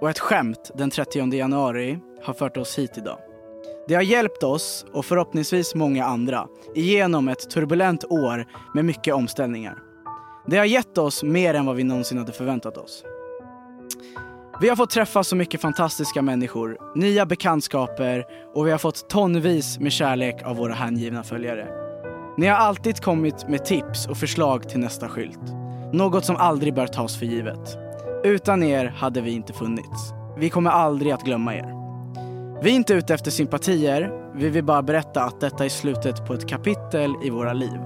och ett skämt den 30 januari har fört oss hit idag. Det har hjälpt oss, och förhoppningsvis många andra, igenom ett turbulent år med mycket omställningar. Det har gett oss mer än vad vi någonsin hade förväntat oss. Vi har fått träffa så mycket fantastiska människor, nya bekantskaper och vi har fått tonvis med kärlek av våra hängivna följare. Ni har alltid kommit med tips och förslag till nästa skylt. Något som aldrig bör tas för givet. Utan er hade vi inte funnits. Vi kommer aldrig att glömma er. Vi är inte ute efter sympatier, vi vill bara berätta att detta är slutet på ett kapitel i våra liv.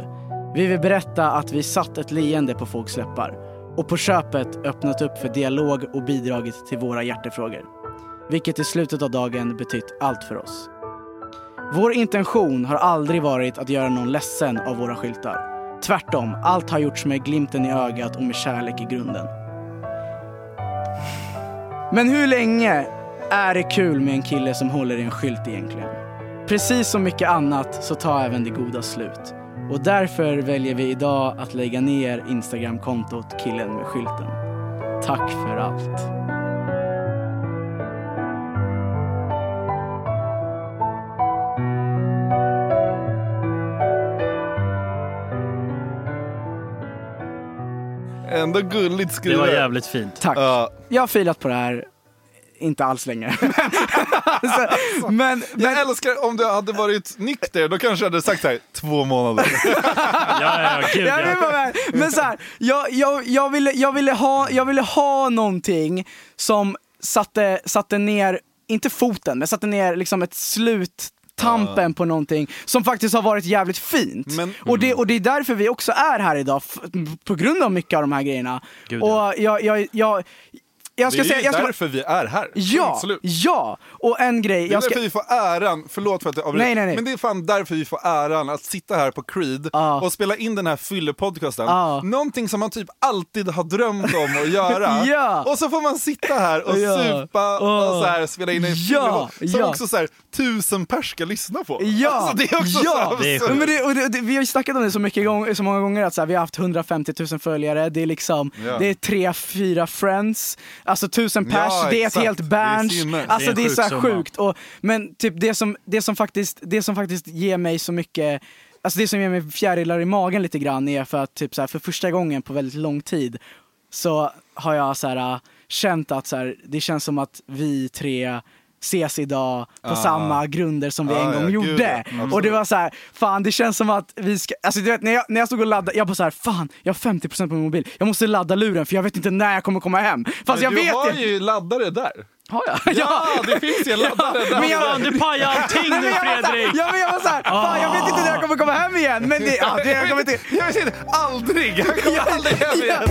Vi vill berätta att vi satt ett leende på folks läppar och på köpet öppnat upp för dialog och bidragit till våra hjärtefrågor. Vilket i slutet av dagen betytt allt för oss. Vår intention har aldrig varit att göra någon ledsen av våra skyltar. Tvärtom, allt har gjorts med glimten i ögat och med kärlek i grunden. Men hur länge är det kul med en kille som håller i en skylt egentligen? Precis som mycket annat så tar även det goda slut. Och därför väljer vi idag att lägga ner Instagramkontot Killen med skylten. Tack för allt. Ändå gulligt Det skrivet. var jävligt fint. Tack. Ja. Jag har filat på det här, inte alls länge. Så, men, Jag men, älskar om du hade varit nykter, då kanske jag hade sagt så här, två månader. Ja, ja, gud, Ja, men så här, jag, jag, jag, ville, jag, ville ha, jag ville ha någonting som satte, satte ner, inte foten, men satte ner liksom ett slut tampen på någonting som faktiskt har varit jävligt fint. Men- och, det, och det är därför vi också är här idag, på grund av mycket av de här grejerna. Gud, ja. och jag, jag, jag, jag ska Det är säga, jag ska, därför vi är här. ja, slut. ja! Och en grej, Det är jag ska, därför vi får äran, förlåt för att jag Nej, nej, nej. men det är fan därför vi får äran att sitta här på Creed Ja. och spela in den här fyllepodcasten. Ja. Någonting som man typ alltid har drömt om att göra. Ja. Och så får man sitta här och Ja. supa och så här, spela in en Ja. fyllepodd som Ja. också så här, tusen pers ska lyssna på. Ja, Alltså, det är också ja. så här Det är absurt. Ja, Men det, och det, det, vi har ju snackat om det så, mycket gång, så många gånger att så här, vi har haft 150 000 följare, det är liksom, Ja. det är tre, fyra friends, alltså tusen pers, Ja, det är ett helt band. Alltså Det är så här sjukt. Och, men typ det som, det, som faktiskt, det som faktiskt ger mig så mycket Alltså det som ger mig fjärilar i magen lite grann är för att typ så här, för första gången på väldigt lång tid så har jag så här, äh, känt att så här, det känns som att vi tre ses idag på Ah. samma grunder som vi Ah, en gång ja, gjorde. ja, absolut. och det var så här, fan det känns som att vi ska, alltså du vet när jag, när jag stod och laddade, jag bara så här, fan jag har 50% på min mobil, jag måste ladda luren för jag vet inte när jag kommer komma hem. Fast jag du vet har ju. laddare där. Har jag? Ja, det finns ju en laddare där. Men jag- du pajar allting nu Men jag var så Fredrik! Ja men jag var såhär, fan jag vet inte när jag kommer komma hem igen. Men det, ja, det, jag kommer inte... Jag vet inte, aldrig! Han kommer aldrig hem igen.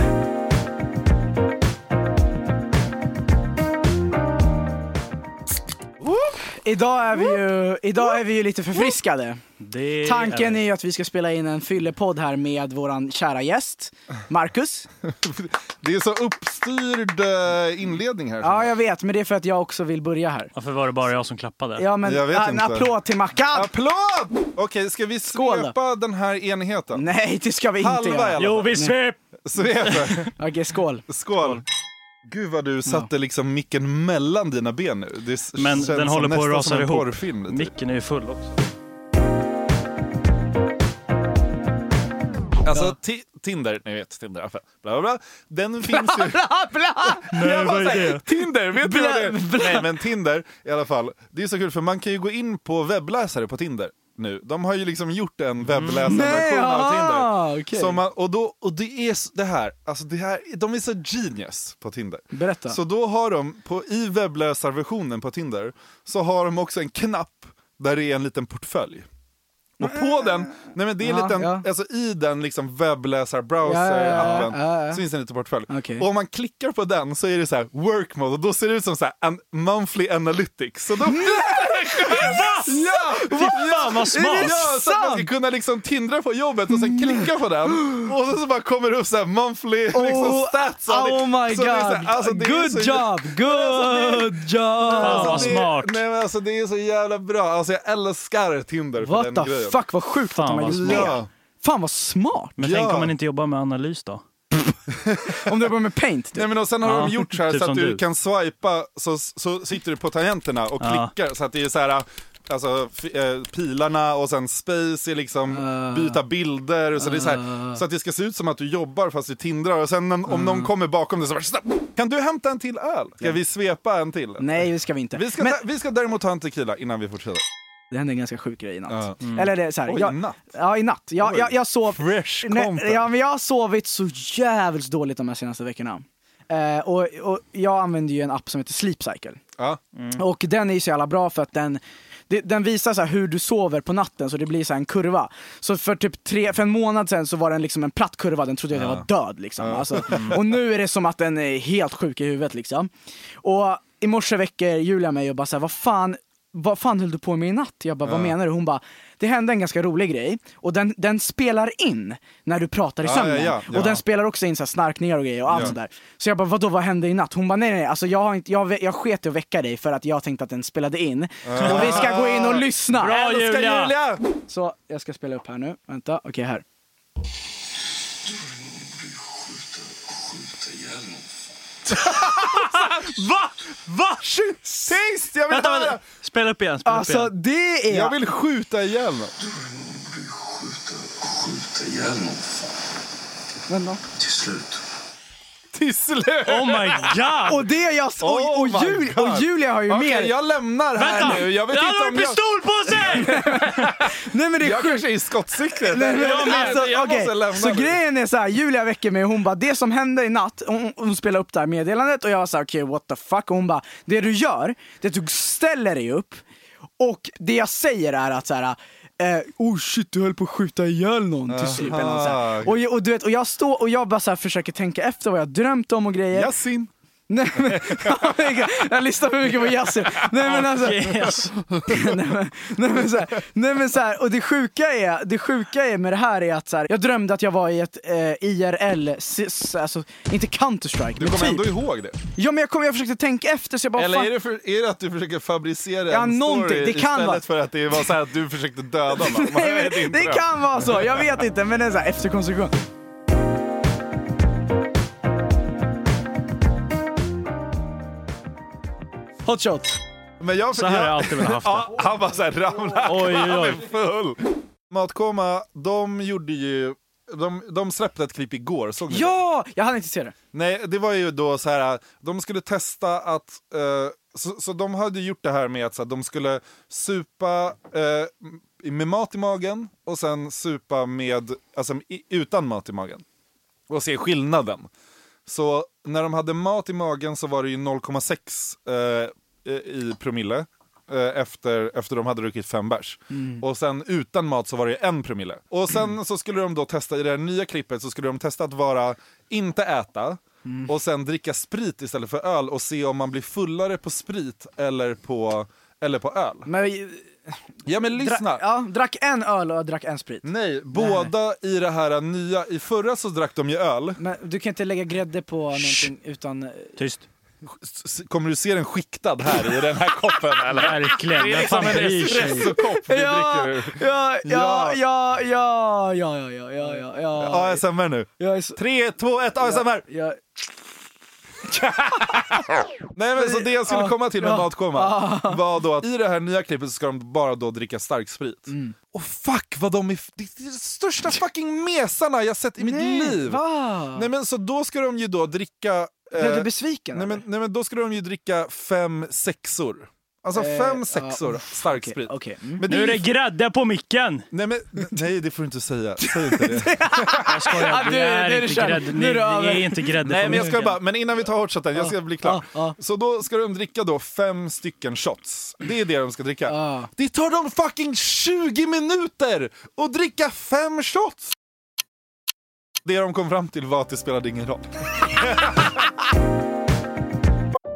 Idag är vi ju, idag är vi ju lite förfriskade. Det Tanken är ju att vi ska spela in en fyllepodd här med våran kära gäst, Marcus. Det är så uppstyrd eh, inledning här. Ja jag vet, men det är för att jag också vill börja här. Varför var det bara jag som klappade? Ja men Jag vet en inte. applåd till Mackan! Applåd! Okej, ska vi Skål då. svepa den här enigheten? Nej det ska vi inte Halva i göra. Jo, vi svep! Sveper. Okej skål. Skål. Gud vad du satte liksom micken mellan dina ben nu. Det Men den håller på att rasa ihop. porrfilm. Micken är ju full också. Alltså ti- Tinder, ni vet Tinder, bla bla bla. Den finns ju... Bla, bla. Nej, vad är det? Tinder, vet du vad det är? bla. Nej men Tinder i alla fall, det är så kul för man kan ju gå in på webbläsare på Tinder nu. De har ju liksom gjort en webbläsarversion av aha, Tinder. okej. Som man, och, då, och det är det här, alltså det här, de är så genius på Tinder. Berätta. Så då har de, på, i webbläsarversionen på Tinder, så har de också en knapp där det är en liten portfölj. Och på den, nej men det är Ja, liten, ja. alltså i den liksom webbläsar-browser-appen Ja, ja, ja, ja. så finns det en liten portfölj. Okej. Och om man klickar på den så är det så här work mode och då ser det ut som så här an monthly analytics. Så då... Ja! Fy fan vad smart! Ja, så att man ska kunna liksom tindra på jobbet och sen klicka på den och så, så bara kommer det upp så här monthly liksom, Oh, stats. och det- oh my god! här- alltså, Good så- job! Good job! Fan, vad det, smart. Nej, men alltså, det är så jävla bra. Alltså, jag älskar Tinder för What den grejen. Fuck vad sjukt Fan, att de har vad gjort smart. det. Ja. Fan vad smart! Men Ja. tänk om man inte jobbar med analys då? Om du jobbar med paint typ. Nej, men och sen har Ja, de gjort så här typ så att du, du. kan swipa så, så sitter du på tangenterna och Ja. klickar så att det är så här Alltså f- eh, pilarna och sen space är liksom Ah. byta bilder så, det är så, här, så att det ska se ut som att du jobbar fast du tindrar och sen om, Ah. om någon kommer bakom dig så bara Kan du hämta en till öl? Ska vi svepa en till? Nej det ska vi inte. Vi ska, Men ta, vi ska däremot ta en tequila innan vi fortsätter. Det hände en ganska sjuk grej i natt. Ja. Eller det är så här, Oj, jag, natt. Ja i natt. Jag, jag, jag sov... Fresh Nej, content. ja, men jag har sovit så jävligt dåligt de här senaste veckorna. Eh, och, och jag använder ju en app som heter Sleep Cycle. Ja. Och den är ju så jävla bra för att den, den visar så här hur du sover på natten så det blir så här en kurva. Så för typ tre, för en månad sedan så var den liksom en platt kurva, den trodde jag att jag var död liksom. Alltså, och nu är det som att den är helt sjuk i huvudet liksom. Och i morse väcker Julia mig och bara såhär, vad fan, vad fan höll du på med i natt? Jag bara, vad menar du? Hon bara, det hände en ganska rolig grej och den, den spelar in när du pratar i Ja, sömnen. ja, ja, ja. Och den spelar också in så här snarkningar och grejer och allt Ja. sånt där. Så jag bara, vadå vad hände i natt? Hon bara, nej nej, nej. Alltså jag, har inte, jag, jag sket i att väcka dig för att jag tänkte att den spelade in. Och vi ska gå in och lyssna. Bra, Julia! Julia! Så jag ska spela upp här nu, vänta, okej här. Va? Va? Sist! Jag vill Vänta, höra! vänta. Spela upp igen, spela upp Alltså igen. det är... Jag vill skjuta ihjäl någon. skjuta ihjäl någon Vänta. till slut. Till slut! Oh my god! Och det jag... Och, Oh och, my Jul, God. och Julia har ju Okej, mer... jag lämnar här Vänta! nu. Jag vet Han inte har om en jag... pistol på sig! Nej men det är Jag kanske är i skottsiktet. Nej, men, jag alltså, jag okej. måste lämna Så nu. grejen är så här, Julia väcker mig och hon bara, det som hände i natt, hon, hon spelar upp det här meddelandet och jag var så här, okej what the fuck, och hon bara, det du gör, det är att du ställer dig upp och det jag säger är att så här. Eh, oh shit, du höll på att skjuta ihjäl någon till slut. eller något så här. Och, jag- och, du vet, och jag står och jag bara så här försöker tänka efter vad jag drömt om och grejer. Yasin. Nej, men, jag lyssnar för mycket på Yasin. Nej men alltså, nej, men, nej, men så här, nej men så här, och det sjuka är, det sjuka är med det här är att så här, jag drömde att jag var i ett eh, IRL, s- alltså inte Counter-Strike, Du men kommer typ. ändå ihåg det? Ja men jag, kom, jag försökte tänka efter så jag bara Eller fan, är det, för, är det att du försöker fabricera Ja, en story Det kan istället vara. för att det var så här att du försökte döda någon? Nej, men, det dröm? kan vara så, jag vet inte men det är så här efterkonstruktion. Hot shot. Men jag, Så här har jag alltid velat haft det. ja, Han bara såhär ramlar, Oj, oj, han oj. är full. Matkoma, de gjorde ju, de, de släppte ett klipp igår, såg ni det? Ja! Jag hade inte se det. Nej, det var ju då så här. de skulle testa att, eh, så, så de hade gjort det här med att så här, de skulle supa eh, med mat i magen och sen supa med, alltså i, utan mat i magen. Och se skillnaden. Så när de hade mat i magen så var det ju 0,6 eh, i promille. eh, Efter, efter de hade druckit fem bärs. Och sen utan mat så var det en promille. Och sen så skulle de då testa, i det här nya klippet så skulle de testa att vara, inte äta, och sen dricka sprit istället för öl och se om man blir fullare på sprit eller på, eller på öl. Men, Ja men lyssna! dra, ja, drack en öl och jag drack en sprit. Nej, båda i det här nya, i förra så drack de ju öl. Men du kan inte lägga grädde på någonting utan... Tyst. S- Kommer du se den skiktad här i den här koppen eller? Verkligen. Det är liksom en espressokopp vi Ja, dricker. ja, ja, Ja. ja, ja, ja, ja, ja, ja, ja, ja. ASMR nu. Jag är så... 3, 2, 1, ASMR! Jag, Nej men så det jag skulle Ja, komma till med ja. matkoma var då att i det här nya klippet så ska de bara då dricka starksprit. Mm. Och fuck vad de är, det är de största fucking mesarna jag sett i mitt nej, liv! Va? Nej men så då ska de ju då dricka... Blev eh, du besviken nej, men, nej men då ska de ju dricka fem sexor. Alltså Eh, fem sexor uff, starksprit. okej, okej. Mm. Men Nu är det grädde på micken! nej, men, nej, det får du inte säga. Säg inte det. Jag skojar, Ja, det nu- nu är är det inte kört. grädde. Nu är Ni, det ni över. är inte grädde Nej, på men jag ska micken. bara, men innan vi tar hotshoten, jag ska bli klar. ja, ja. Så då ska de dricka då fem stycken shots. Det är det de ska dricka. Ja. Det tar dem fucking 20 minuter att dricka fem shots! Det de kom fram till var att det spelade ingen roll.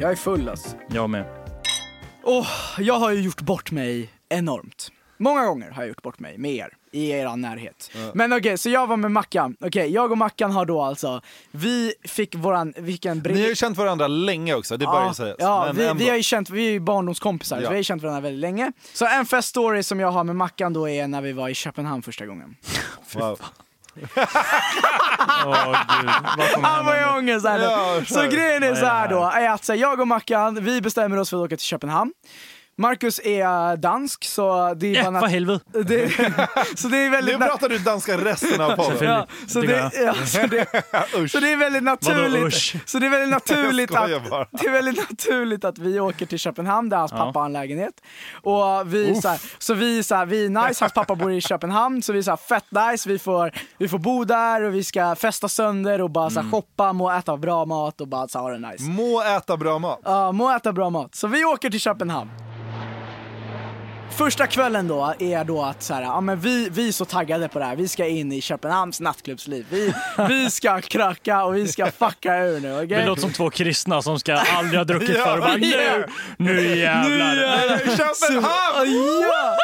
Jag är full alltså. Jag med. Åh, jag har ju gjort bort mig enormt. Många gånger har jag gjort bort mig med er, i er närhet. Men okej, så jag var med Mackan. Okej, jag och Mackan har då alltså, vi fick våran, vilken Ni har ju känt varandra länge också, det bör ju sägas. Ja, vi, ändå. vi har ju känt, vi är ju barndomskompisar, Ja. så vi har ju känt varandra väldigt länge. Så en fest story som jag har med Mackan då är när vi var i Köpenhamn första gången. Wow. Gud, kommer Han var i ångest här nu. Ja, Så grejen är så här då, är att så här, jag och Mackan, vi bestämmer oss för att åka till Köpenhamn. Marcus är dansk, så det är Ja, för helvete. det, Så det är väldigt... Nu pratar du danska resten av podden. Ja, så, Det ja, så, det, så det är väldigt naturligt. Så det är väldigt naturligt att, det är väldigt naturligt att vi åker till Köpenhamn där hans Ja. pappa har en lägenhet. Och vi, så, här, så vi, så här, vi är nice, hans pappa bor i Köpenhamn, så vi är så här, fett nice, vi får, vi får bo där och vi ska festa sönder och bara så Mm. här, shoppa, må äta bra mat och bara så här, ha det nice. Må äta bra mat. Ja, må äta bra mat. Så vi åker till Köpenhamn. Första kvällen då är då att så här, ja, men vi, vi är så taggade på det här, vi ska in i Köpenhamns nattklubbsliv. Vi, vi ska kröka och vi ska fucka ur nu, okej? Det låter som två kristna som ska aldrig ha druckit Ja, förr. Bara, nu, nu jävlar. Nu jävlar. Köpenhamn! Ja,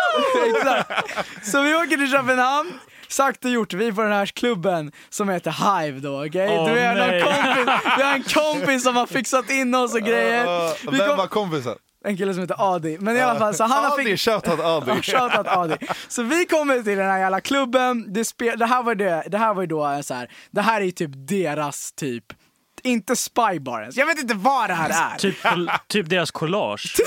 exakt. Så vi åker till Köpenhamn. Sagt och gjort, vi är på den här klubben som heter Hive då, okej? Åh, du är någon nej. kompis, vi har en kompis som har fixat in oss och grejer. Uh, Vi vem kom- var kompisen? En kille som heter Adi. Men i alla fall, så han har Adi, fixat... shoutout Adi. Ja, shoutout Adi. Så vi kommer till den här jävla klubben, det, spe, det, här, var det, det här var ju då så här, det här är typ deras typ, inte spybar ens. Jag vet inte vad det här är. Typ, typ deras collage.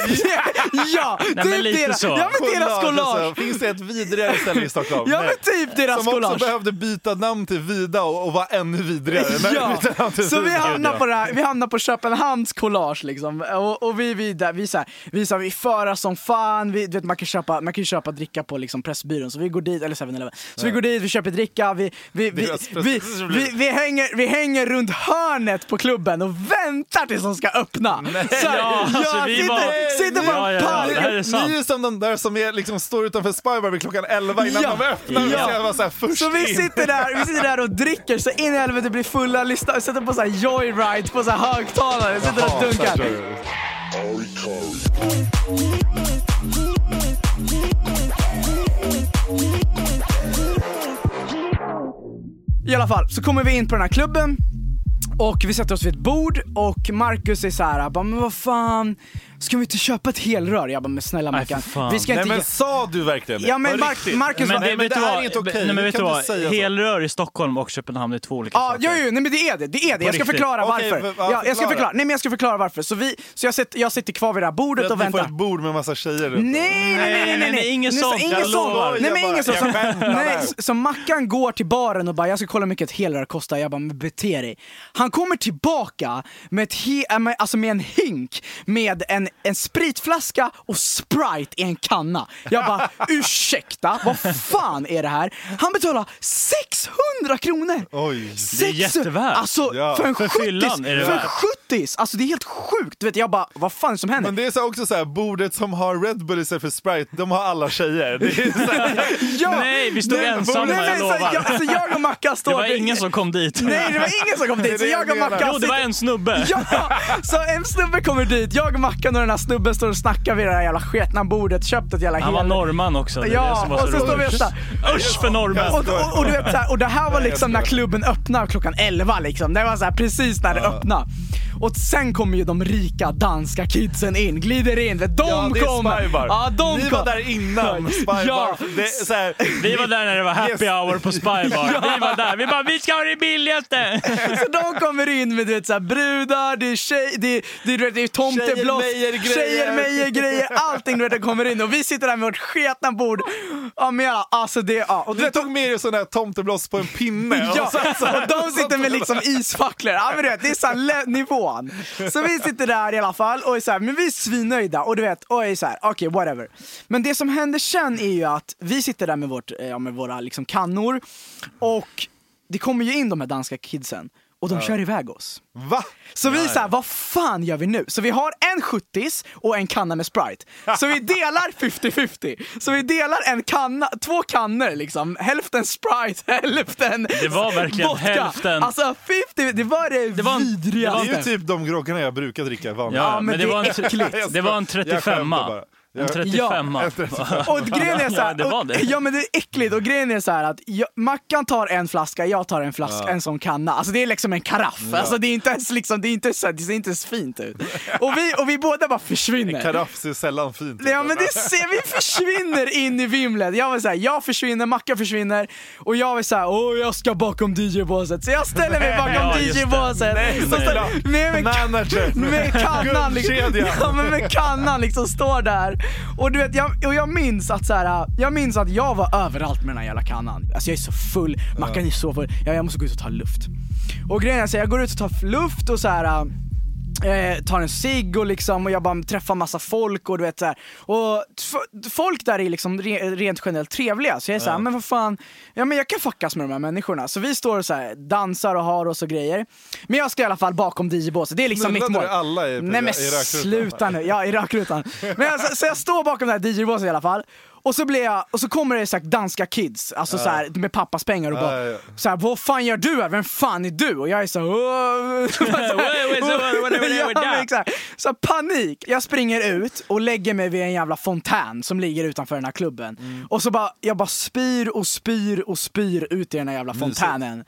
ja, men typ lite deras, så. ja men deras alltså. collage. Finns det ett vidrigare ställe i Stockholm? Ja Nej. men typ deras Som också collage. behövde byta namn till Vida och, och vara ännu vidrigare. Nej, Ja, så vi hamnar på det här, vi hamnar på Köpenhamns collage liksom. Och, och vi, vi, där, vi, så här, vi, så här, vi föra som fan, vi, du vet, man, kan köpa, man kan köpa dricka på liksom Pressbyrån, så vi går dit, eller 7-Eleven. Så vi går dit, vi köper dricka, vi, vi, vi, Deras vi, vi, vi, hänger, vi hänger runt hörnet på klubben och väntar tills de ska öppna. Så här, Ja, alltså, vi sitter, var- sitter på Ja, en ja, ja, är sant. Ni är som de där som är, liksom, står utanför Spybar vid klockan 11 innan Ja. de öppnar. Ja. Så här, Så vi sitter där, vi sitter där och dricker så in i helvete blir fulla, lyssnar, sätter på så här joyride på så här högtalare, sitter och Jaha, dunkar. I alla fall, så kommer vi in på den här klubben och vi sätter oss vid ett bord och Marcus är så här, bara, men vad fan, ska vi inte köpa ett helrör? Jag bara, men snälla Nej, Mackan, vi ska Nej inte... men sa du verkligen det? Ja, men Mar-? Marcus Men var- det, men vet det du här vad? är inte okej. Nej, men Du vet du inte vad? Helrör i Stockholm och Köpenhamn är två olika Ja, saker. ja, ja, nej men det är det, det är det. Jag ska förklara Okej, varför. ja, ja, jag ska förklara. nej men jag ska förklara varför. Så, vi, så jag, sitter, jag sitter kvar vid det här bordet Att och ni får väntar. ett bord med massa tjejer runt. Nej, nej, nej, nej, nej, nej. ingen Nej, sånt, ingen jag sånt. Nej, men Jag bara- sånt. jag nej, så- Mackan går till baren och bara, jag ska kolla hur mycket ett helrör kostar. Jag bara, men bete dig. Han kommer tillbaka med, ett he, med, alltså med en hink med en en, en spritflaska och Sprite i en kanna. Jag bara, ursäkta, vad fan är det här? Han betalar 600 kronor! Oj. Det är jättevärt. Alltså Ja, för en för fyllan är det för. 70 Alltså det är helt sjukt! Du vet, jag bara, vad fan är det som händer? Men det är så också så här, bordet som har Red Bull istället för Sprite, de har alla tjejer. Det är så här, ja, Nej, vi stod nej, ensamma, nej, jag lovar. Jag, alltså jag och Mackan står... Det var ingen som kom dit. Nej, det var ingen som kom dit. Så jag och Mackan Jo, det var en snubbe. Ja, så en snubbe kommer dit, jag och Mackan och den här snubben står och snackar vid det här jävla sketna bordet, köpt ett jävla Han var hel- norrman också. Det är det Ja, som var och så står vi och roligt. så Usch för norrmän. och, och, och, du vet, så här, och det här var liksom när klubben öppnar klockan 11 liksom. Det var så här, precis när det öppnade. Och sen kommer ju de rika danska kidsen in, glider in. De ja, det kommer. Spybar. Ja, de Ni kom. var där innan Spybar. Ja. Det här, Vi var där när det var happy Yes. hour på Spybar. Vi var där. Vi bara, vi ska ha det billigaste! Så de kommer in med du vet, så här, brudar, det är tjej, det är, det är, det är tomtebloss, Tjejer-mejer-grejer. tjejer-mejer-grejer, allting du vet, det kommer in och vi sitter där med vårt sketna bord. Ja men ja, alltså det, ja. Och du vet, tog med er sån här tomtebloss på en pinne. Ja, och så- så- och de sitter med liksom isfacklor. Ja, men du vet, det är så här lä- nivån. Så vi sitter där i alla fall och är så här, men vi är svinnöjda och du vet, och är så här, okej okay, whatever. Men det som händer sen är ju att vi sitter där med, vårt, eh, ja, med våra liksom kannor och det kommer ju in de här danska kidsen och de ja. kör iväg oss. Va? Så vi är såhär, vad fan gör vi nu? Så vi har en 70 och en kanna med Sprite. Så vi delar 50-50. Så vi delar en kanna, två kannor liksom. Hälften Sprite, hälften Det var verkligen vodka. hälften. Alltså 50, det var det, det var vidrigaste. Det är ju typ de groggarna jag brukar dricka vanligt. Ja, ja, men, men det, det, var en, det var en 35a. En 35 ja, Och grejen är såhär... ja, ja men det är äckligt och grejen är såhär att jag, Mackan tar en flaska, jag tar en flaska, ja. en sån kanna. Alltså det är liksom en karaff. Ja. Alltså det är inte ens liksom, det är inte så det ser inte ens fint ut. Och vi, och vi båda bara försvinner. En karaff ser sällan fint ut. Ja men det ser, vi försvinner in i vimlet. Jag var så jag försvinner, Mackan försvinner och jag vill såhär åh jag ska bakom DJ-båset. Så jag ställer mig bakom ja, DJ-båset. Nej, så, nej, nej. Med, med, med kannan liksom. Ja men med kannan liksom står där och du vet, jag, och jag minns att så här, jag minns att jag var överallt med den här jävla kannan. Alltså jag är så full, Mackan är så full, jag, jag måste gå ut och ta luft. Och grejen är så här, jag går ut och tar luft och så här. Eh, tar en cigg och liksom, och jag bara träffar massa folk och du vet så här. Och folk där är liksom re- rent generellt trevliga, så jag är såhär, men vad fan, ja men jag kan fuckas med de här människorna. Så vi står och så här, dansar och har oss och grejer. Men jag ska i alla fall bakom DJ-båset, det är liksom mitt mål. alla i- Nej men i sluta nu, ja i rökrutan. Men jag, så, så jag står bakom det här DJ-båset i alla fall. Och så, blir jag, och så kommer det så här, danska kids, alltså så här, med pappas pengar och bara så här, vad fan gör du här? Vem fan är du? Och jag är så här. Så panik. Jag springer ut och lägger mig vid en jävla fontän som ligger utanför den här klubben. Och så bara, jag bara spyr och spyr och spyr ut i den här jävla fontänen.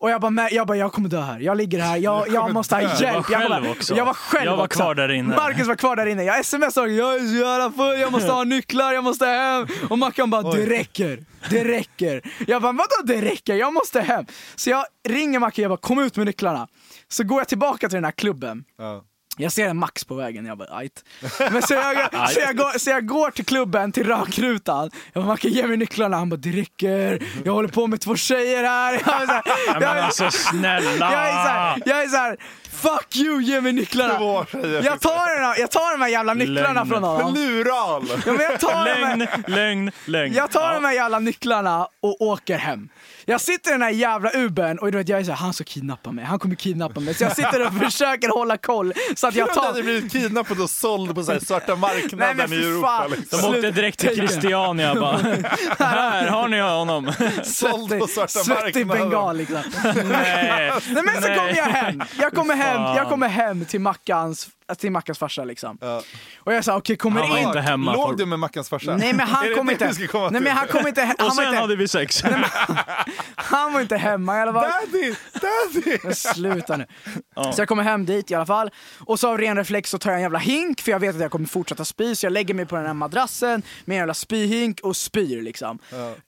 Och jag bara, "Men- jag bara, jag kommer dö här. Jag ligger här, jag, jag måste ha hjälp. Du var jag, själv bara, också. jag var själv Jag var också. kvar där inne. Marcus var kvar där inne. Jag smsade jag är så jävla full, jag måste ha nycklar, jag måste hem. Och Mackan bara, det räcker. Det räcker. Jag bara, vadå det räcker? Jag måste hem. Så jag ringer Mackan, jag bara, kom ut med nycklarna. Så går jag tillbaka till den här klubben. Ja. Jag ser en Max på vägen, jag bara ajt. Men så jag, så, jag går, så jag går till klubben, till rökrutan. Jag bara, Macke ge mig nycklarna. Han bara, det räcker. Jag håller på med två tjejer här. Jag här, men jag, alltså snälla! jag är så här, jag är så här, fuck you, ge mig nycklarna. Jag tar, den jag tar de här jävla nycklarna Lögn. från honom. Lural! Ja, men jag, tar Lögn, här, lögn, lögn. jag tar Ja. de här jävla nycklarna och åker hem. Jag sitter i den här jävla Ubern och du vet, jag är såhär, han ska kidnappa mig, han kommer kidnappa mig. Så jag sitter och försöker hålla koll så att jag tar... hade blivit kidnappad och såld på så här svarta marknaden Nej, men i Europa. fan. Liksom. De åkte direkt till. Christiania bara. Här har ni honom. Såld på svarta svettig marknaden. bengal liksom. Nej. Nej men så kommer jag hem, jag kommer hem, jag kommer hem till Mackans, till Mackans farsa liksom. Ja. Och jag sa okej kommer Han var in. inte hemma. Låg för- du med Mackans farsa? Nej men han kom inte, nej men han kom inte, han Och var sen inte, hade vi sex. han var inte hemma i alla fall. Daddy! Daddy! Men sluta nu. Så jag kommer hem dit i alla fall. Och så av ren reflex så tar jag en jävla hink för jag vet att jag kommer fortsätta spy. Så jag lägger mig på den här madrassen med en jävla spyhink och spyr liksom.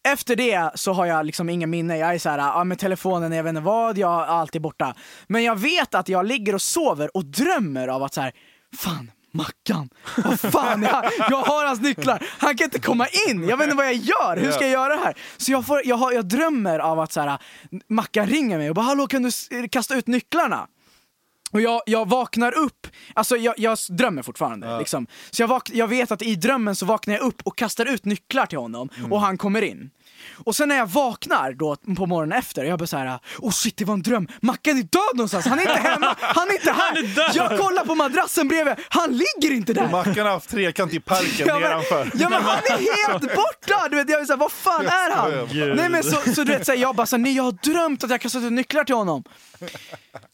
Efter det så har jag liksom ingen minne. Jag är så här, ja med telefonen, jag vet inte vad, jag är alltid borta. Men jag vet att jag ligger och sover och drömmer av att så här, fan Mackan, vad fan, jag, jag har hans nycklar, han kan inte komma in, jag vet inte vad jag gör, hur ska jag göra det här? Så jag, får, jag, har, jag drömmer av att så här, Mackan ringer mig och bara hallå kan du kasta ut nycklarna? Och jag, jag vaknar upp, alltså jag, jag drömmer fortfarande. Liksom. Så jag, vak- jag vet att i drömmen så vaknar jag upp och kastar ut nycklar till honom Mm. och han kommer in. Och sen när jag vaknar då på morgonen efter, jag bara såhär, oh shit det var en dröm, Mackan är död någonstans, han är inte hemma, han är inte här! Jag kollar på madrassen bredvid, han ligger inte där! Och Mackan har haft trekant i parken Ja nedanför. ja men han är helt borta! Du vet, jag är såhär, vad fan är han? Gud. Nej men så, så du vet, så här, jag bara såhär, nej jag har drömt att jag kastat ut nycklar till honom.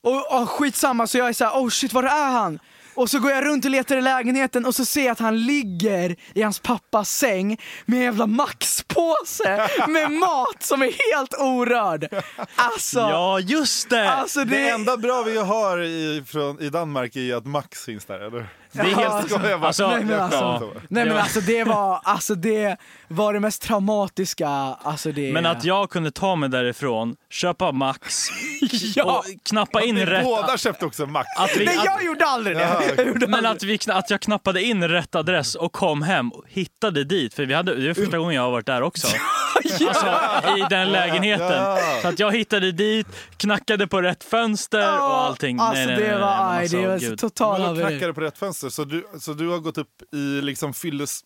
Och, och skitsamma, så jag är såhär, oh shit var är han? Och så går jag runt och letar i lägenheten och så ser jag att han ligger i hans pappas säng med en jävla Max-påse med mat som är helt orörd. Alltså, Ja, just det! alltså Det det, enda bra vi har i, från, i Danmark är ju att Max finns där, eller? Det är helt... Bara. Alltså, Nej, men alltså, nej men alltså det var, alltså det var det mest traumatiska, alltså det... Men att jag kunde ta mig därifrån, köpa Max ja. och knappa in rätt... båda köpte också Max. Att vi, Nej jag gjorde aldrig det! Jag gjorde men aldrig att, vi, att jag knappade in rätt adress och kom hem och hittade dit. För vi hade, det var första gången jag har varit där också. Alltså i den lägenheten. Så att jag hittade dit, knackade på rätt fönster och allting. Alltså nej, nej, det nej, var, nej, aj, alltså, det var total Men haveri. knackade på rätt fönster, så du, så du har gått upp i liksom fylles...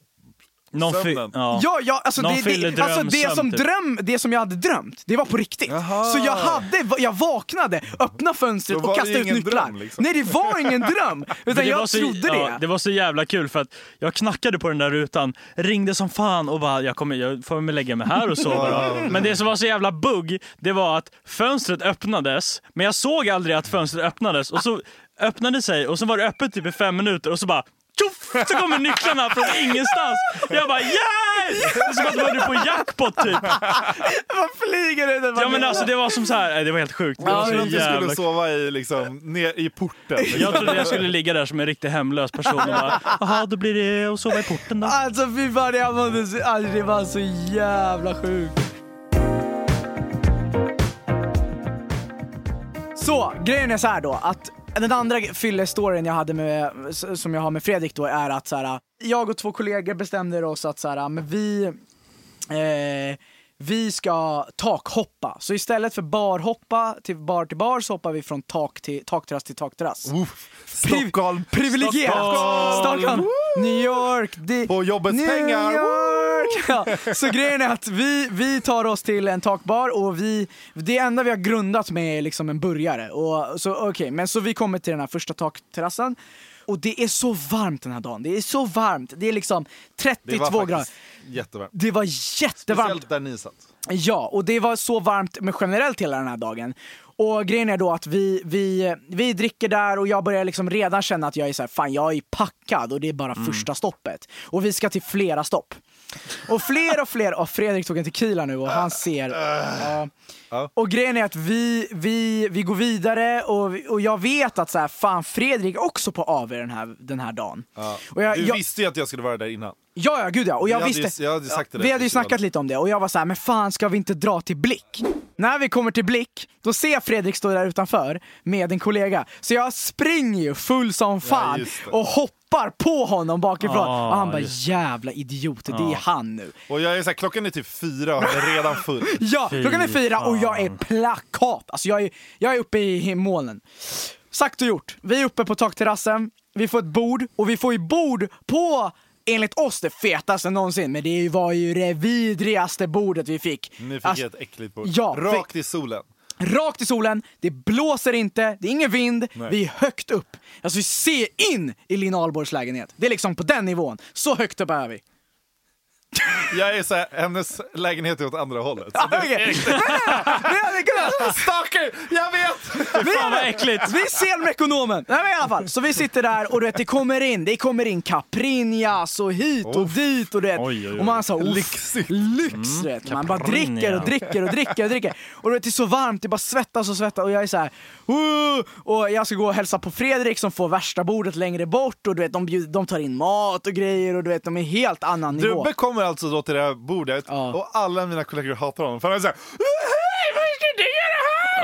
Någon sömnen. ja. Ja, ja alltså, Någon det, det, alltså det, som typ. dröm, det som jag hade drömt, det var på riktigt. Jaha. Så jag hade, jag vaknade, öppnade fönstret och kastade ut nycklar. dröm, liksom. Nej det var ingen dröm, utan det var jag så, trodde ja, det. det var så jävla kul för att jag knackade på den där rutan, ringde som fan och bara jag, kommer, jag får väl lägga mig här och sova. Men det som var så jävla bugg, det var att fönstret öppnades, men jag såg aldrig att fönstret öppnades och så öppnade sig och så var det öppet typ i fem minuter och så bara tjoff, så kommer nycklarna från ingenstans. Jag bara yeah! Det är som att man var på jackpot typ. Vad flyger det? Ja men alltså det var som så här, nej, det var helt sjukt. Det Jag var trodde att du jävla skulle sova i, liksom, ner i porten. Liksom. Jag trodde jag skulle ligga där som en riktigt hemlös person och bara, jaha då blir det att sova i porten då. Alltså fy fan, jag mådde så, alltså, det var så jävla sjukt. Så, grejen är så här då att den andra fyllestoryn jag hade med, som jag har med Fredrik då är att så här, jag och två kollegor bestämde oss att så här, men vi, eh, vi ska takhoppa. Så istället för barhoppa till bar till bar så hoppar vi från tak till takterrass till takterrass. Stockholm! Privilegierat! Stockholm! Stockholm! New York! Det, På jobbets New pengar! York! Ja, så grejen är att vi, vi tar oss till en takbar och vi, det enda vi har grundat med är liksom en burgare. Och, så, okay, men så vi kommer till den här första takterrassen och det är så varmt den här dagen. Det är så varmt. Det är liksom Det 32 var grader. jättevarmt. Det var jättevarmt. Speciellt där ni satt. Ja, och det var så varmt men generellt hela den här dagen. Och grejen är då att vi, vi, vi dricker där och jag börjar liksom redan känna att jag är så här, fan jag är packad och det är bara första stoppet. Och vi ska till flera stopp. Och fler och fler, och Fredrik tog en tequila nu och han ser... ja. Och grejen är att vi, vi, vi går vidare och, och jag vet att så här, fan Fredrik är också på AV den här, den här dagen. Och jag, Du jag, visste ju att jag skulle vara där innan. Ja, ja, gud ja. Och jag hade ju- visste, jag hade sagt det vi hade ju snackat lite om det och jag var så här, men fan ska vi inte dra till Blick? När vi kommer till Blick, då ser jag Fredrik stå där utanför med en kollega. Så jag springer ju full som fan det. och hoppar på honom bakifrån. Ah, och han bara just jävla idiot, det är han nu. Och jag är så här, klockan är typ fyra och är redan full. Ja, klockan är fyra och jag är plakat. Alltså jag är, jag är uppe i molnen. Sagt och gjort. Vi är uppe på takterrassen, vi får ett bord och vi får ju bord på enligt oss det fetaste någonsin, men det var ju det vidrigaste bordet vi fick. Ni fick Alltså, ett äckligt bord. Ja, Rakt i solen. Rakt i solen, det blåser inte, det är ingen vind, vi är högt upp. Alltså vi ser in i Lina Ahlborgs lägenhet. Det är liksom på den nivån. Så högt upp är vi. Jag är så här, hennes lägenhet är åt andra hållet. Så Okej. Vi hade kunnat... Stalker! Jag vet! Vi, Fan, vad äckligt. vi ser med ekonomen. Nej, men i alla fall, så vi sitter där och du vet, det kommer in, det kommer in Caprinjas och hit och dit och du vet. Oj, oj, oj. Och man så Lyxigt. Lyx, du vet. Man bara dricker och dricker och dricker och dricker. Och du vet, det är så varmt, det bara svettas och svettas och jag är så här. "Åh!" Och jag ska gå och hälsa på Fredrik som får värsta bordet längre bort och du vet, de, bjud, de tar in mat och grejer och du vet, de är helt annan nivå. Dubbe kommer alltså då till det här bordet Ja. och alla mina kollegor hatar honom. För han är såhär Hej, vad ska du göra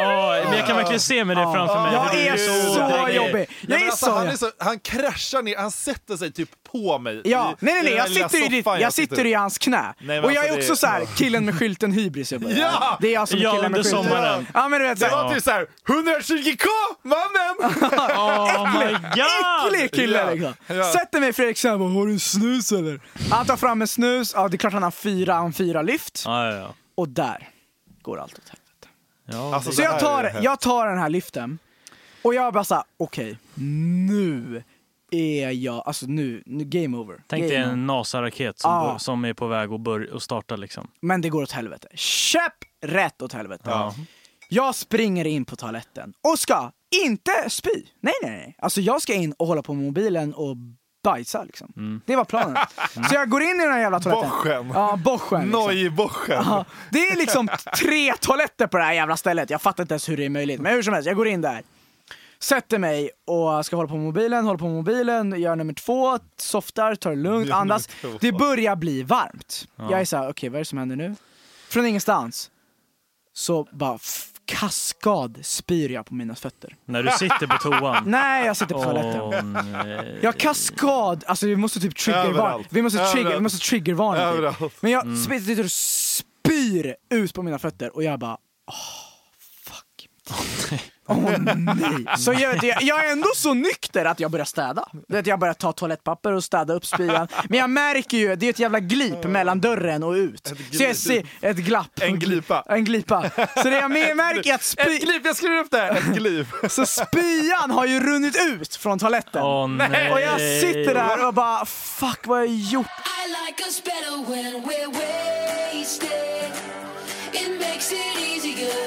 Ja, men jag jag kan verkligen se med det framför mig. Jag du är så drägg- jobbig. Nej, Jag är alltså, så... han, är så, han kraschar ner, han sätter sig typ på mig. Ja, i- nej nej i nej, jag sitter, i soffan jag sitter i hans knä. Nej, och jag är alltså, också det- så här, killen med skylten hybris. Jag bara, Ja! Det är jag som är Ja, killen med skylten. sommaren. Ja men du vet, Det så här, var typ såhär, 120k mannen! Oh my god! äcklig kille liksom. Sätter mig Fredrik såhär, bara, har du snus eller? Han tar fram en snus, ja det är klart han har fyra, han fyra lyft. Och där går allt åt helvete. Ja Alltså, Så jag tar, jag tar den här lyften och jag bara såhär, okej, nu är jag, alltså nu, nu game over. Tänk game dig en NASA-raket som, går- som är på väg att, börja, att starta liksom. Men det går åt helvete. Käpp rätt åt helvete. Ja. Jag springer in på toaletten och ska inte spy. Nej, nej, nej. Alltså jag ska in och hålla på med mobilen och bajsa liksom. Mm. Det var planen. Så jag går in i den här jävla toaletten. Boschen. Ja, boschen. Liksom. Nojboschen. Ja, det är liksom tre toaletter på det här jävla stället. Jag fattar inte ens hur det är möjligt. Men hur som helst, jag går in där. Sätter mig och ska hålla på med mobilen, håller på med mobilen, gör nummer två, softar, tar det lugnt, Gör andas. Det börjar bli varmt. Jag är såhär, okej vad är det som händer nu? Från ingenstans så bara kaskad spyr jag på mina fötter. När du sitter på toan. Nej, jag sitter på toaletten. Nej. Jag kaskad, alltså vi måste typ triggervarna. Vi måste, trigger, vi Överallt. måste triggervarna. Typ. Men jag mm. sitter och spyr ut på mina fötter och jag bara, åh, fuck. Åh nej. Så jag, jag, jag är ändå så nykter att jag börjar städa. Att jag börjar ta toalettpapper och städa upp spyan. Men jag märker ju, det är ett jävla glip mellan dörren och ut. Så jag ser ett glapp. En glipa. En glipa. Så det jag märker är att Ett spy, glip, jag skriver upp det! här. Ett glip. så spyan har ju runnit ut från toaletten. Åh, nej. Och jag sitter där och bara, fuck vad har jag gjort? I like us better when we're wasted.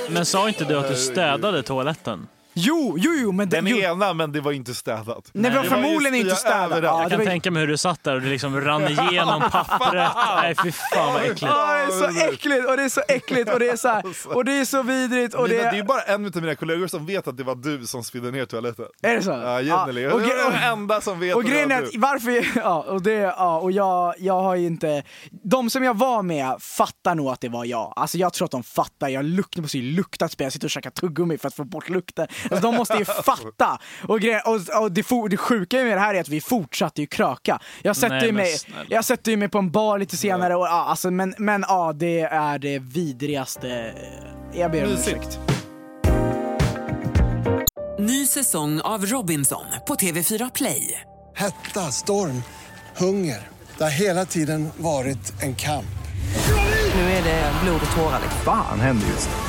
Men sa inte du att du städade toaletten? Jo, jo, jo, men det, Den jo, ena, men det var inte städat. Nej, det var Det förmodligen inte städat. Ja, Jag det kan var, tänka mig hur du satt där och det liksom rann igenom pappret. Nej fy fan vad äckligt. Ja, det är så äckligt och det är så äckligt och det är så här, och det är så vidrigt och det Mina, det är ju är... bara en av mina kollegor som vet att det var du som spydde ner toaletten. Är det så? Ja, Jenny. Ja, och, jag är den enda som vet och att det grejen är att du. varför, ja, och det, ja, och jag, jag har ju inte, de som jag var med fattar nog att det var jag. Alltså jag tror att de fattar, jag luktar, måste ju lukta spel, jag sitter och käkar tuggummi för att få bort lukten. Alltså de måste ju fatta. Och, gre- och, och det, for, det sjuka med det här är att vi fortsatte ju kröka. Jag sätter, Nej, mig, snälla. jag sätter ju mig på en bar lite senare, och, ja, alltså, men, men ja, det är det vidrigaste. Jag ber om ursäkt. Ny säsong av Robinson på TV4 Play. Hetta, storm, hunger. Det har hela tiden varit en kamp. Nu är det blod och tårar. liksom. Fan händer just nu.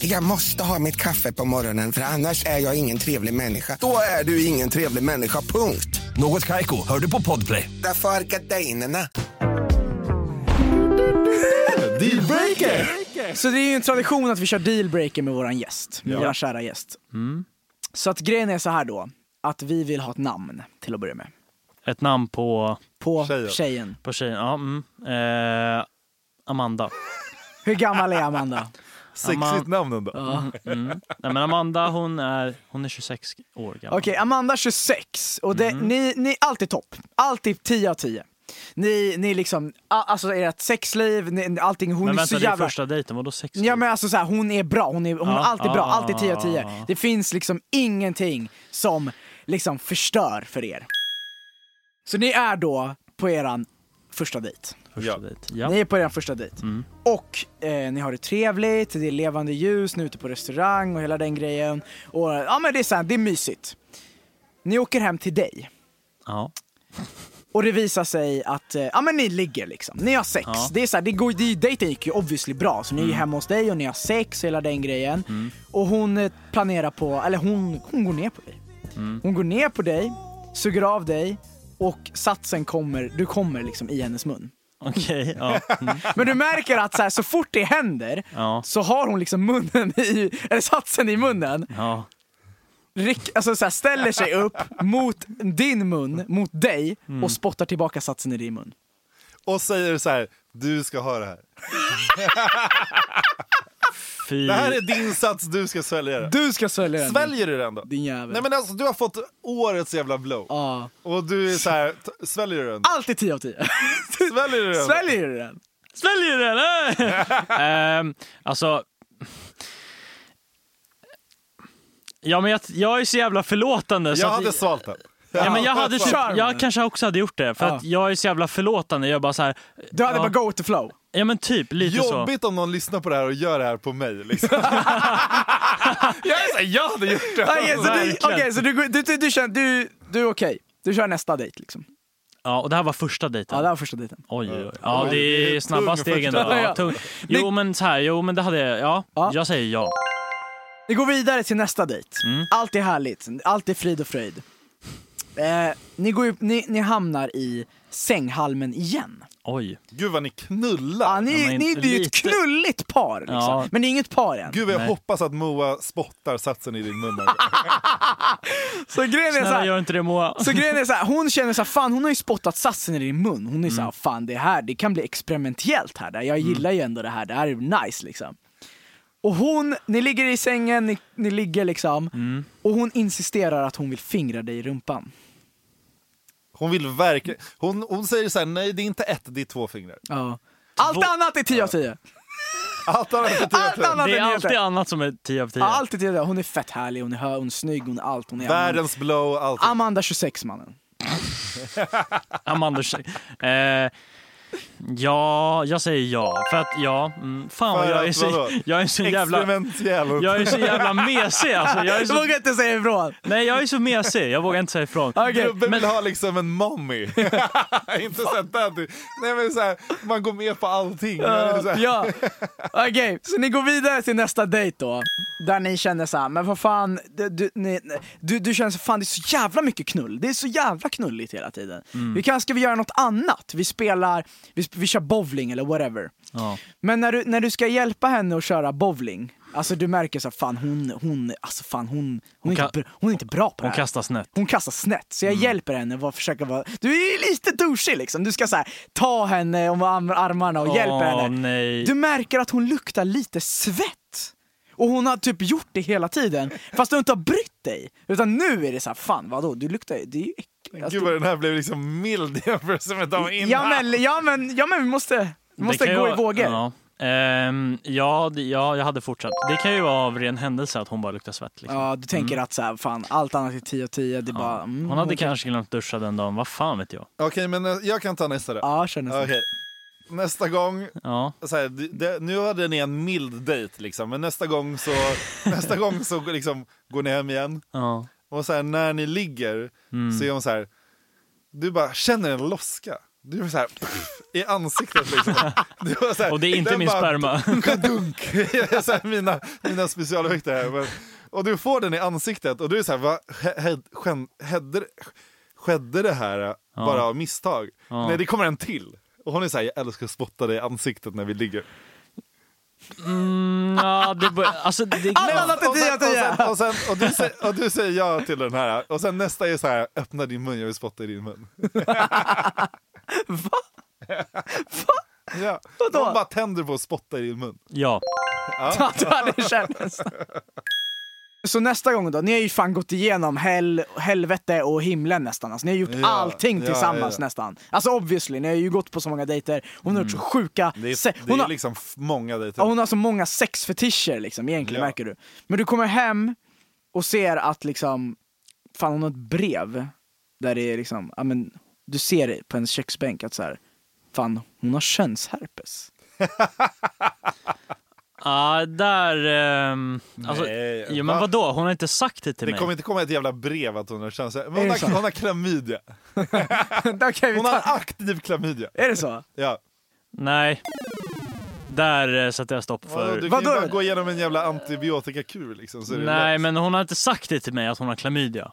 Jag måste ha mitt kaffe på morgonen för annars är jag ingen trevlig människa. Då är du ingen trevlig människa, punkt. Något Kaiko, hör du på Podplay. Därför är gardinerna. Dealbreaker! Så det är ju en tradition att vi kör dealbreaker med våran gäst, med våran kära gäst. Så att grejen är så här då, att vi vill ha ett namn till att börja med. Ett namn på, På Tjejen. tjejen. på tjejen. Ja, mm. eh, Amanda. Hur gammal är Amanda? Sexigt namn ändå. Mm. Nej, men Amanda hon är, hon är 26 år gammal. Okej, Amanda 26. Och det, Mm. ni, ni, allt är topp. Allt är 10 av 10. Ni, ni liksom, alltså ert sexliv, ni, allting, hon men är vänta, så det är jävla... första dejten, vadå 60? Ja men alltså så här, hon är bra, hon är, hon Ja, är alltid bra, ja, alltid 10 av 10. ja, ja. Det finns liksom ingenting som liksom förstör för er. Så ni är då på eran första dejt. Första Ja. dejt. Ja. Ni är på er första dejt. Mm. Och eh, ni har det trevligt, det är levande ljus, ni är ute på restaurang och hela den grejen. Och ja men det är så här, det är mysigt. Ni åker hem till dig. ja. Och det visar sig att, eh, ja men ni ligger liksom, ni har sex. Ja. Mm. Det är så här, det går, det, dejten gick ju obviously bra, så ni är ju hemma hos dig och ni har sex och hela den grejen. Och hon eh, planerar på, eller hon, hon går ner på dig. Mm. Hon går ner på dig, suger av dig och satsen kommer, du kommer liksom i hennes mun. Okej, ja. Mm. Men du märker att så, här, så fort det händer Ja. så har hon liksom munnen i, eller satsen i munnen. ja. Rick, alltså så här, ställer sig upp mot din mun, mot dig Mm. och spottar tillbaka satsen i din mun. Och säger så här, du ska ha det här. Fy. Det här är din sats, du ska svälja det. Du ska svälja den. Sväljer du den då? Din jävel. Nej men alltså du har fått årets jävla blow. Ja. Och du är så här, t- sväljer du den? Alltid 10 av 10. Sväljer du den? Sväljer du den? Sväljer du den? Ehm, alltså... Ja men jag, jag är så jävla förlåtande. så Jag att- hade svalt den. Ja, men jag, Ja, hade jag kanske också hade gjort det, för Ja. att jag är så jävla förlåtande. Jag bara så här, Du hade ja, bara go with the flow. Ja men typ, lite så. Jobbigt om någon lyssnar på det här och gör det här på mig. Liksom. jag är så här, jag hade gjort det. Okej, så, du, okej, så du, du, du, du, känner, du, du är okej. Du kör nästa dejt liksom. Ja, och det här var första dejten. Ja, det var första dejten. Oj, oj, oj. Ja, det det är snabba stegen då. Ja. Ja, tung. Jo men så här, jo men det hade jag, ja. Ja. Jag säger ja. Vi går vidare till nästa dejt. Mm. Allt är härligt, allt är frid och fröjd. Eh, ni, går ju, ni, ni hamnar i sänghalmen igen. Oj. Gud vad ni knullar. Ja, ni, Ja, men ni, det är ju ett lite- knulligt par, liksom. Ja. men det är inget par än. Gud vad jag Nej. hoppas att Moa spottar satsen i din mun. Så grejen är så Snälla här, gör inte det Moa. Så grejen är så här, hon känner så här, fan hon har ju spottat satsen i din mun. Hon är så Mm. här, fan det här, det kan bli experimentellt här. Jag gillar ju ändå det här, det här är nice liksom. Och hon, ni ligger i sängen, ni, ni ligger liksom, Mm. och hon insisterar att hon vill fingra dig i rumpan. Hon vill verkligen... Hon, hon säger så här, nej det är inte ett, det är två fingrar. Ja. Allt annat är 10 av 10. Allt annat är Allt tio. annat Det är av alltid 10. annat som är 10 av 10. Ja, alltid 10 av 10. Hon är fett härlig, hon är hö, hon är snygg, hon är allt. Hon är Världens blow, allt. Amanda 26 mannen. Amanda eh, Ja, jag säger ja. För att ja, mm, fan För jag är att så, jag är så jävla... Experimentell. Jag är så jävla mesig alltså. Jag är så, vågar inte säga ifrån. nej jag är så mesig, jag vågar inte säga ifrån. Okej. Gubben Men- vill ha liksom en mommy. inte så daddy. Nej men så här, man går med på allting. Man är så här- Ja, okej. Så ni går vidare till nästa dejt då. Där ni känner så här, men vad fan, du, du, ni, du, du känner så fan det är så jävla mycket knull. Det är så jävla knulligt hela tiden. Vi kanske ska vi göra något annat? Vi spelar, vi, vi kör bowling eller whatever. Ja. Men när du, när du ska hjälpa henne att köra bowling, alltså du märker så här, fan hon, hon, alltså fan hon, hon, är, ka- inte, hon är inte bra på det Hon här. kastar snett. Hon kastar snett, så jag hjälper henne att försöka vara... Du är lite douchig liksom, du ska så här, ta henne om arm- armarna och hjälpa Åh, henne. nej. Du märker att hon luktar lite svett. Och hon har typ gjort det hela tiden, fast du inte har brytt dig. Utan nu är det så här, fan vadå, du luktar, det är ju äckligt. Gud vad den här blev liksom mild i jämförelse med de innan. ja, men, ja, men, ja men vi måste, vi måste gå ju i vågor. Ja. Ehm, ja, det- ja, jag hade fortsatt. Det kan ju vara av ren händelse att hon bara luktar svett. Liksom. Ja, du tänker att så här, fan, allt annat är 10 och 10, det är bara... Mm, Hon hade okej. kanske glömt duscha den dagen, vad fan vet jag. Okej men eh, jag kan ta nästa då. Ja, kör nästan. Okej. Nästa gång, Ja. så här, det, nu hade ni en mild dejt liksom, men nästa gång så, nästa gång så liksom, går ni hem igen. Ja. Och så här, när ni ligger Mm. så är hon så här, du bara känner en loska. Du är så här, pff, i ansiktet liksom. Var så här, Och det är inte min bara sperma. Dunk. så här, mina, mina specialeffekter här. Men, och du får den i ansiktet och du är så här, vad he- skedde det här eh, Ja. bara av misstag? Ja. Nej, det kommer en till. Och hon är såhär, jag älskar att spotta dig i ansiktet när vi ligger. Mm, ja, det, bör- alltså, det, Alla annat är Och sen- 10 av 10! och, sen, och, sen, och, du säger, och du säger ja till den här. Och sen nästa är så här, öppna din mun, jag vill spotta i din mun. Va? Ja. Vadå? Hon bara tänder på att spotta i din mun. ja. Ja, du hade känt. Så nästa gång då, ni har ju fan gått igenom hell, helvete och himlen nästan. Alltså, ni har gjort Ja, allting ja, tillsammans ja. nästan. Alltså obviously, ni har ju gått på så många dejter. Hon har gjort så sjuka... Det är, det hon, är har, liksom många dejter. hon har så många sexfetischer liksom, egentligen märker du. Men du kommer hem och ser att liksom, fan hon har ett brev där det är liksom, ja men du ser det på hennes köksbänk att så här, fan hon har könsherpes. Ja, där... ehm, alltså, Nej, jo, men va? vadå? Hon har inte sagt det till Det mig. kommer inte komma ett jävla brev att hon har köns... Men hon, det har, hon har klamydia. Hon har aktiv klamydia. Är det så? Ja. Nej. Där eh, sätter jag stopp för... du kan ju bara gå igenom en jävla antibiotikakur liksom. Det Nej, lätt. men hon har inte sagt det till mig att hon har klamydia.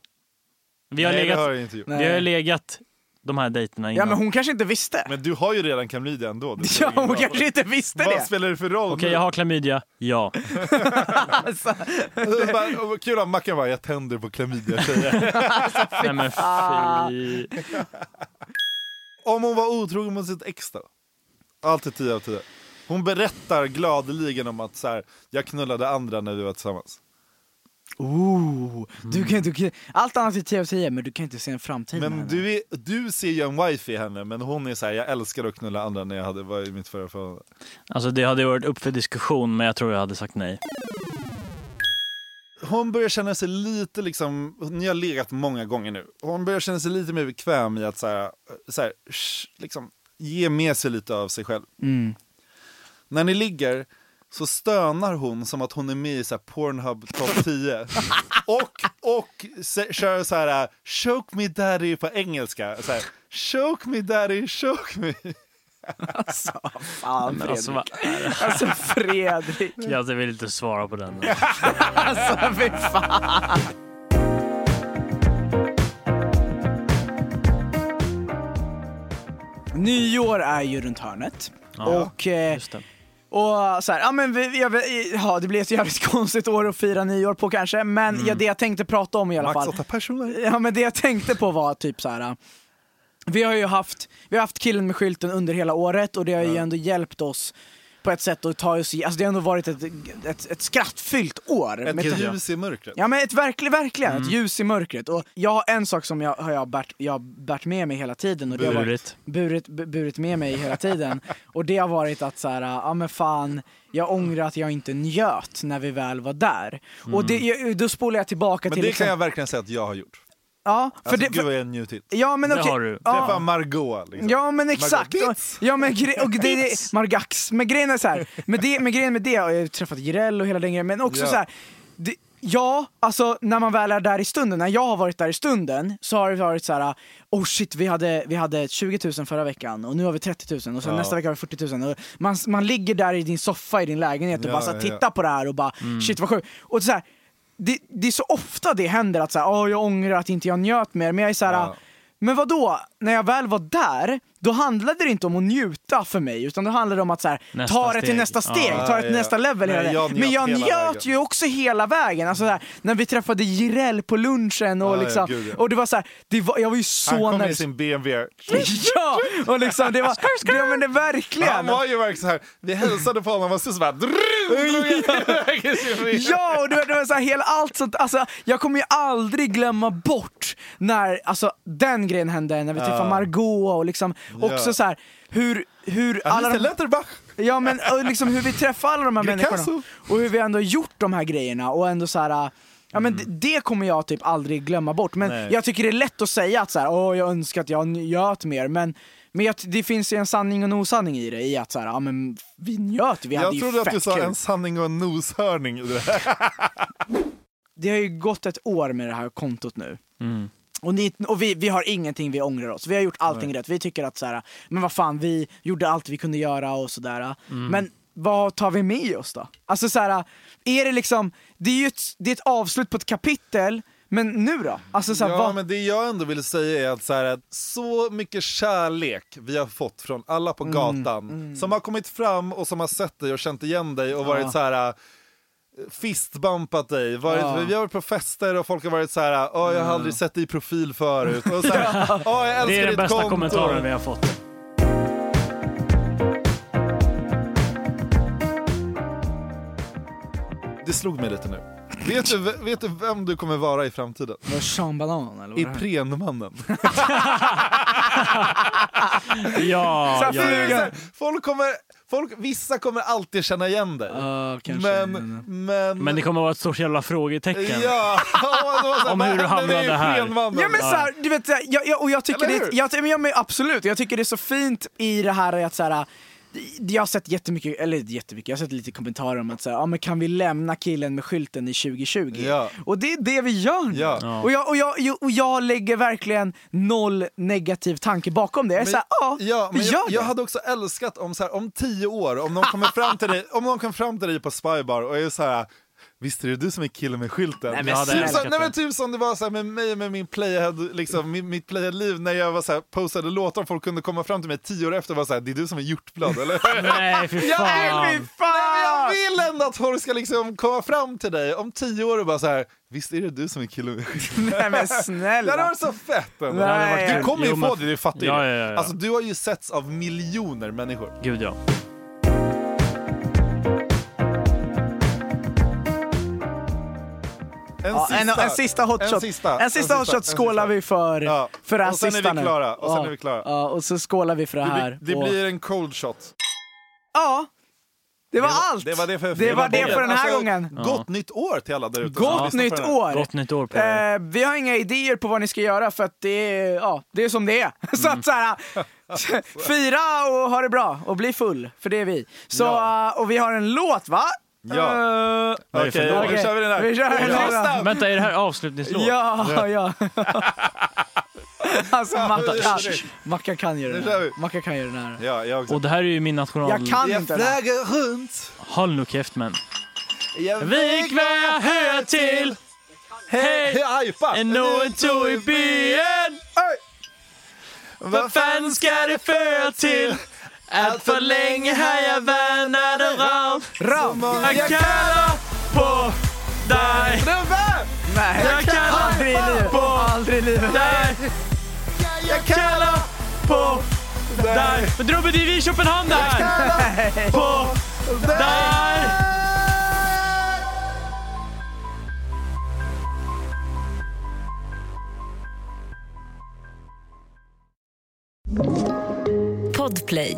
Vi har Nej, det legat... har jag inte gjort. Nej. Vi har legat de här dejterna Ja innan. men hon kanske inte visste. Men du har ju redan klamydia ändå. Det Ja, hon roll. kanske inte visste Vad det. spelar det för roll? Okej, jag har klamydia. Ja. Alltså, Bara, och Kul att Mackan bara, jag tänder på klamydia tjejer. Nej men fy. Om hon var otrogen mot sitt ex då? Alltid 10 av 10. Hon berättar gladeligen om att så här, jag knullade andra när vi var tillsammans. Ooh, du kan, du kan, allt annat är 10 av 10 men du kan inte se en framtid med Men henne. du, är, du ser ju en wife i henne, men hon är så här, jag älskar att knulla andra när jag hade, var i mitt förra förhållande. Alltså det hade varit upp för diskussion men jag tror jag hade sagt nej. Hon börjar känna sig lite liksom, ni har legat många gånger nu, hon börjar känna sig lite mer bekväm i att så här, så här, sh, liksom, ge med sig lite av sig själv. Mm. När ni ligger så stönar hon som att hon är med i så här Pornhub topp 10. och och se, kör så här uh, choke me daddy på engelska. Så här, choke me daddy, choke me. Alltså, fan Men alltså, vad Fredrik. Alltså Fredrik. Jag vill inte svara på den. Alltså fy fan. Nyår är ju runt hörnet. Ja, och eh, Just det. Och så här, ja, men vi, jag, ja, det blir ett jävligt konstigt år att fira nyår på kanske, men ja, det jag tänkte prata om i alla Max fall. personer. Ja men det jag tänkte på var typ så här. Vi har ju haft, vi har haft killen med skylten under hela året och det har ju ändå hjälpt oss på ett sätt att ta oss i, alltså det har ändå varit ett, ett, ett skrattfyllt år. Ett Med- ljus i mörkret. Ja men ett verkligen, verkligen Mm. ett ljus i mörkret. Och jag har en sak som jag har jag bärt, jag har bärt med mig hela tiden. Och det har varit, Burit. burit, bu- burit med mig hela tiden. och det har varit att så här, ja men fan, jag ångrar att jag inte njöt när vi väl var där. Och det, då spolar jag tillbaka Men till det liksom, kan jag verkligen säga att jag har gjort. Ja, för Alltså, det, gud för, vad jag njutit. ja men Det okej. har du. Träffa Ja, Margot liksom. Ja men exakt. Margot Och, Bitz. ja men gre- och det, det, Margax. Men grejen är så här, med, det, med grejen med det, och jag har träffat Jireel och hela den grejen, men också Ja. så här. Det, ja, alltså när man väl är där i stunden, när jag har varit där i stunden så har det varit så här. oh shit vi hade, vi hade 20 000 förra veckan och nu har vi 30 000 och sen Ja. nästa vecka har vi 40 000. Och man, man ligger där i din soffa i din lägenhet och Ja, bara så här, ja. tittar på det här och bara shit vad sjukt. Och så här, det, det är så ofta det händer att så här, oh, jag ångrar att inte jag njöt mer, men jag är så här, Ja. men vad då? när jag väl var där, då handlade det inte om att njuta för mig, utan då handlade det om att så här, Nästa ta det till steg. nästa steg, Ja, ta det till ja. nästa level. Nej, jag det. Men jag njöt vägen. ju också hela vägen. Alltså, så här, när vi träffade Jireel på lunchen och, Ja, ja, liksom, gud, ja. och det var så här, det var, jag var ju så Han kom i nervös. sin BMW. Ja, och liksom det var, det, men det verkligen. Han var ju verkligen så här. vi hälsade på honom och så, så bara... Ja, och du vet, det var så här, hela allt sånt, alltså, jag kommer ju aldrig glömma bort när alltså, den grejen hände, när vi träffade Margot och liksom också Ja. så här, hur, hur Alla de... Letterbach. ja, men, och liksom hur vi träffar alla de här människorna och hur vi ändå gjort de här grejerna och ändå så här. Ja, men det, det kommer jag typ aldrig glömma bort, men Nej. jag tycker det är lätt att säga att så här, Åh, jag önskar att jag njöt mer, men men jag, det finns ju en sanning och en osanning i det, i att så här, ja, men vi njöt, vi hade Jag ju trodde att du sa kul. en sanning och en noshörning. i det här. Det har ju gått ett år med det här kontot nu. Mm. Och, ni, och vi, vi har ingenting vi ångrar oss. Vi har gjort allting rätt. Vi tycker att så här, men vad fan, vi gjorde allt vi kunde göra och sådär. Men vad tar vi med oss då? Alltså så här, är det liksom, det är ju ett, det är ett avslut på ett kapitel, men nu då? Alltså så här, Ja, vad, men det jag ändå vill säga är att så, här, att så mycket kärlek vi har fått från alla på gatan som har kommit fram och som har sett dig och känt igen dig och varit så här fistbumpat dig, varit, Ja. vi har varit på fester och folk har varit så här, Åh, jag har aldrig sett dig i profil förut. Och så här, Åh, jag älskar Det är den bästa konto." kommentaren vi har fått. Det slog mig lite nu. Vet du, vet du vem du kommer vara i framtiden? var Sean Banan eller? Iprenmannen. Ja, Så ja, ja. Folk kommer, folk, vissa kommer alltid känna igen dig. Kanske. men, men, Men det kommer vara ett stort jävla frågetecken. Ja, här, Om hur du hamnade här. Ja men så här, du vet, jag, jag, och jag tycker Eller det, jag, men jag, men absolut, jag tycker det är så fint i det här att så här, jag har sett jättemycket, eller jättemycket, jag har sett lite kommentarer om att säga, ja men kan vi lämna killen med skylten i 2020? Ja. Och det är det vi gör nu. Ja. Och, jag, och, jag, och jag lägger verkligen noll negativ tanke bakom det. Jag är Men- såhär, ja, Ja, vi gör jag, det. jag hade också älskat om, så här, om tio år, om någon kommer fram till dig, om någon kommer fram till dig på Spybar och är så här, Visst är det du som är killen med skylten? Nej, men Ja, det snälla. är typ, som, nej men typ som det var så här med mig med min playhead, liksom, min, mitt playhead-liv när jag var så här, postade låtar och folk kunde komma fram till mig tio år efter och vara så här, det är du som är hjortblad eller? Nej, fy Jag fan. vill, Nej, men jag vill ändå att folk ska liksom komma fram till dig om tio år och bara så här, visst är det du som är killen med skylten? Nej men Det hade snälla. varit så fett ändå. Nej. Du kommer ju få det, du fattar ju ja, ja, ja. Alltså du har ju setts av miljoner människor. Gud ja. En Ja, en, en sista hotshot. En sista, en sista hotshot en skålar vi för, Ja. för det här Och sen är sista vi nu. klara, och sen ja. är vi klara. Ja, och så skålar vi för det Det här. blir, det och... blir en cold shot. Ja, det var Det var- allt. det var det för- det, var det för den här Alltså, gången. Gott nytt år till alla där ute. Gott nytt år! Gott nytt år på. Eh, vi har inga idéer på vad ni ska göra för att det är, ja, det är som det är. så att så här, fira och ha det bra och bli full, för det är vi. Så, Ja. eh, och vi har en låt va? Ja. För Okej, låt? då kör vi den här. Vi kör den här. Vänta, är det här avslutningslåt? Ja, ja. alltså Macka, det- Macka kan ju Nu den här. Macka kan ju den här. Ja, jag också. Och det här är ju min national... Jag kan Jag inte den här. flaggar runt. Håll nu käft men. Jag Vik vad jag hör till. Hej! En nå en tå i byen. Vad fan ska det för till? Att för länge har jag värnat och ram. Ram! Jag kallar på dig. Nej, Jag kallar aldrig på Aldrig i livet. dig. Jag kallar på dig. Men Drubbe, det är vi i Köpenhamn där. På dig. Podplay.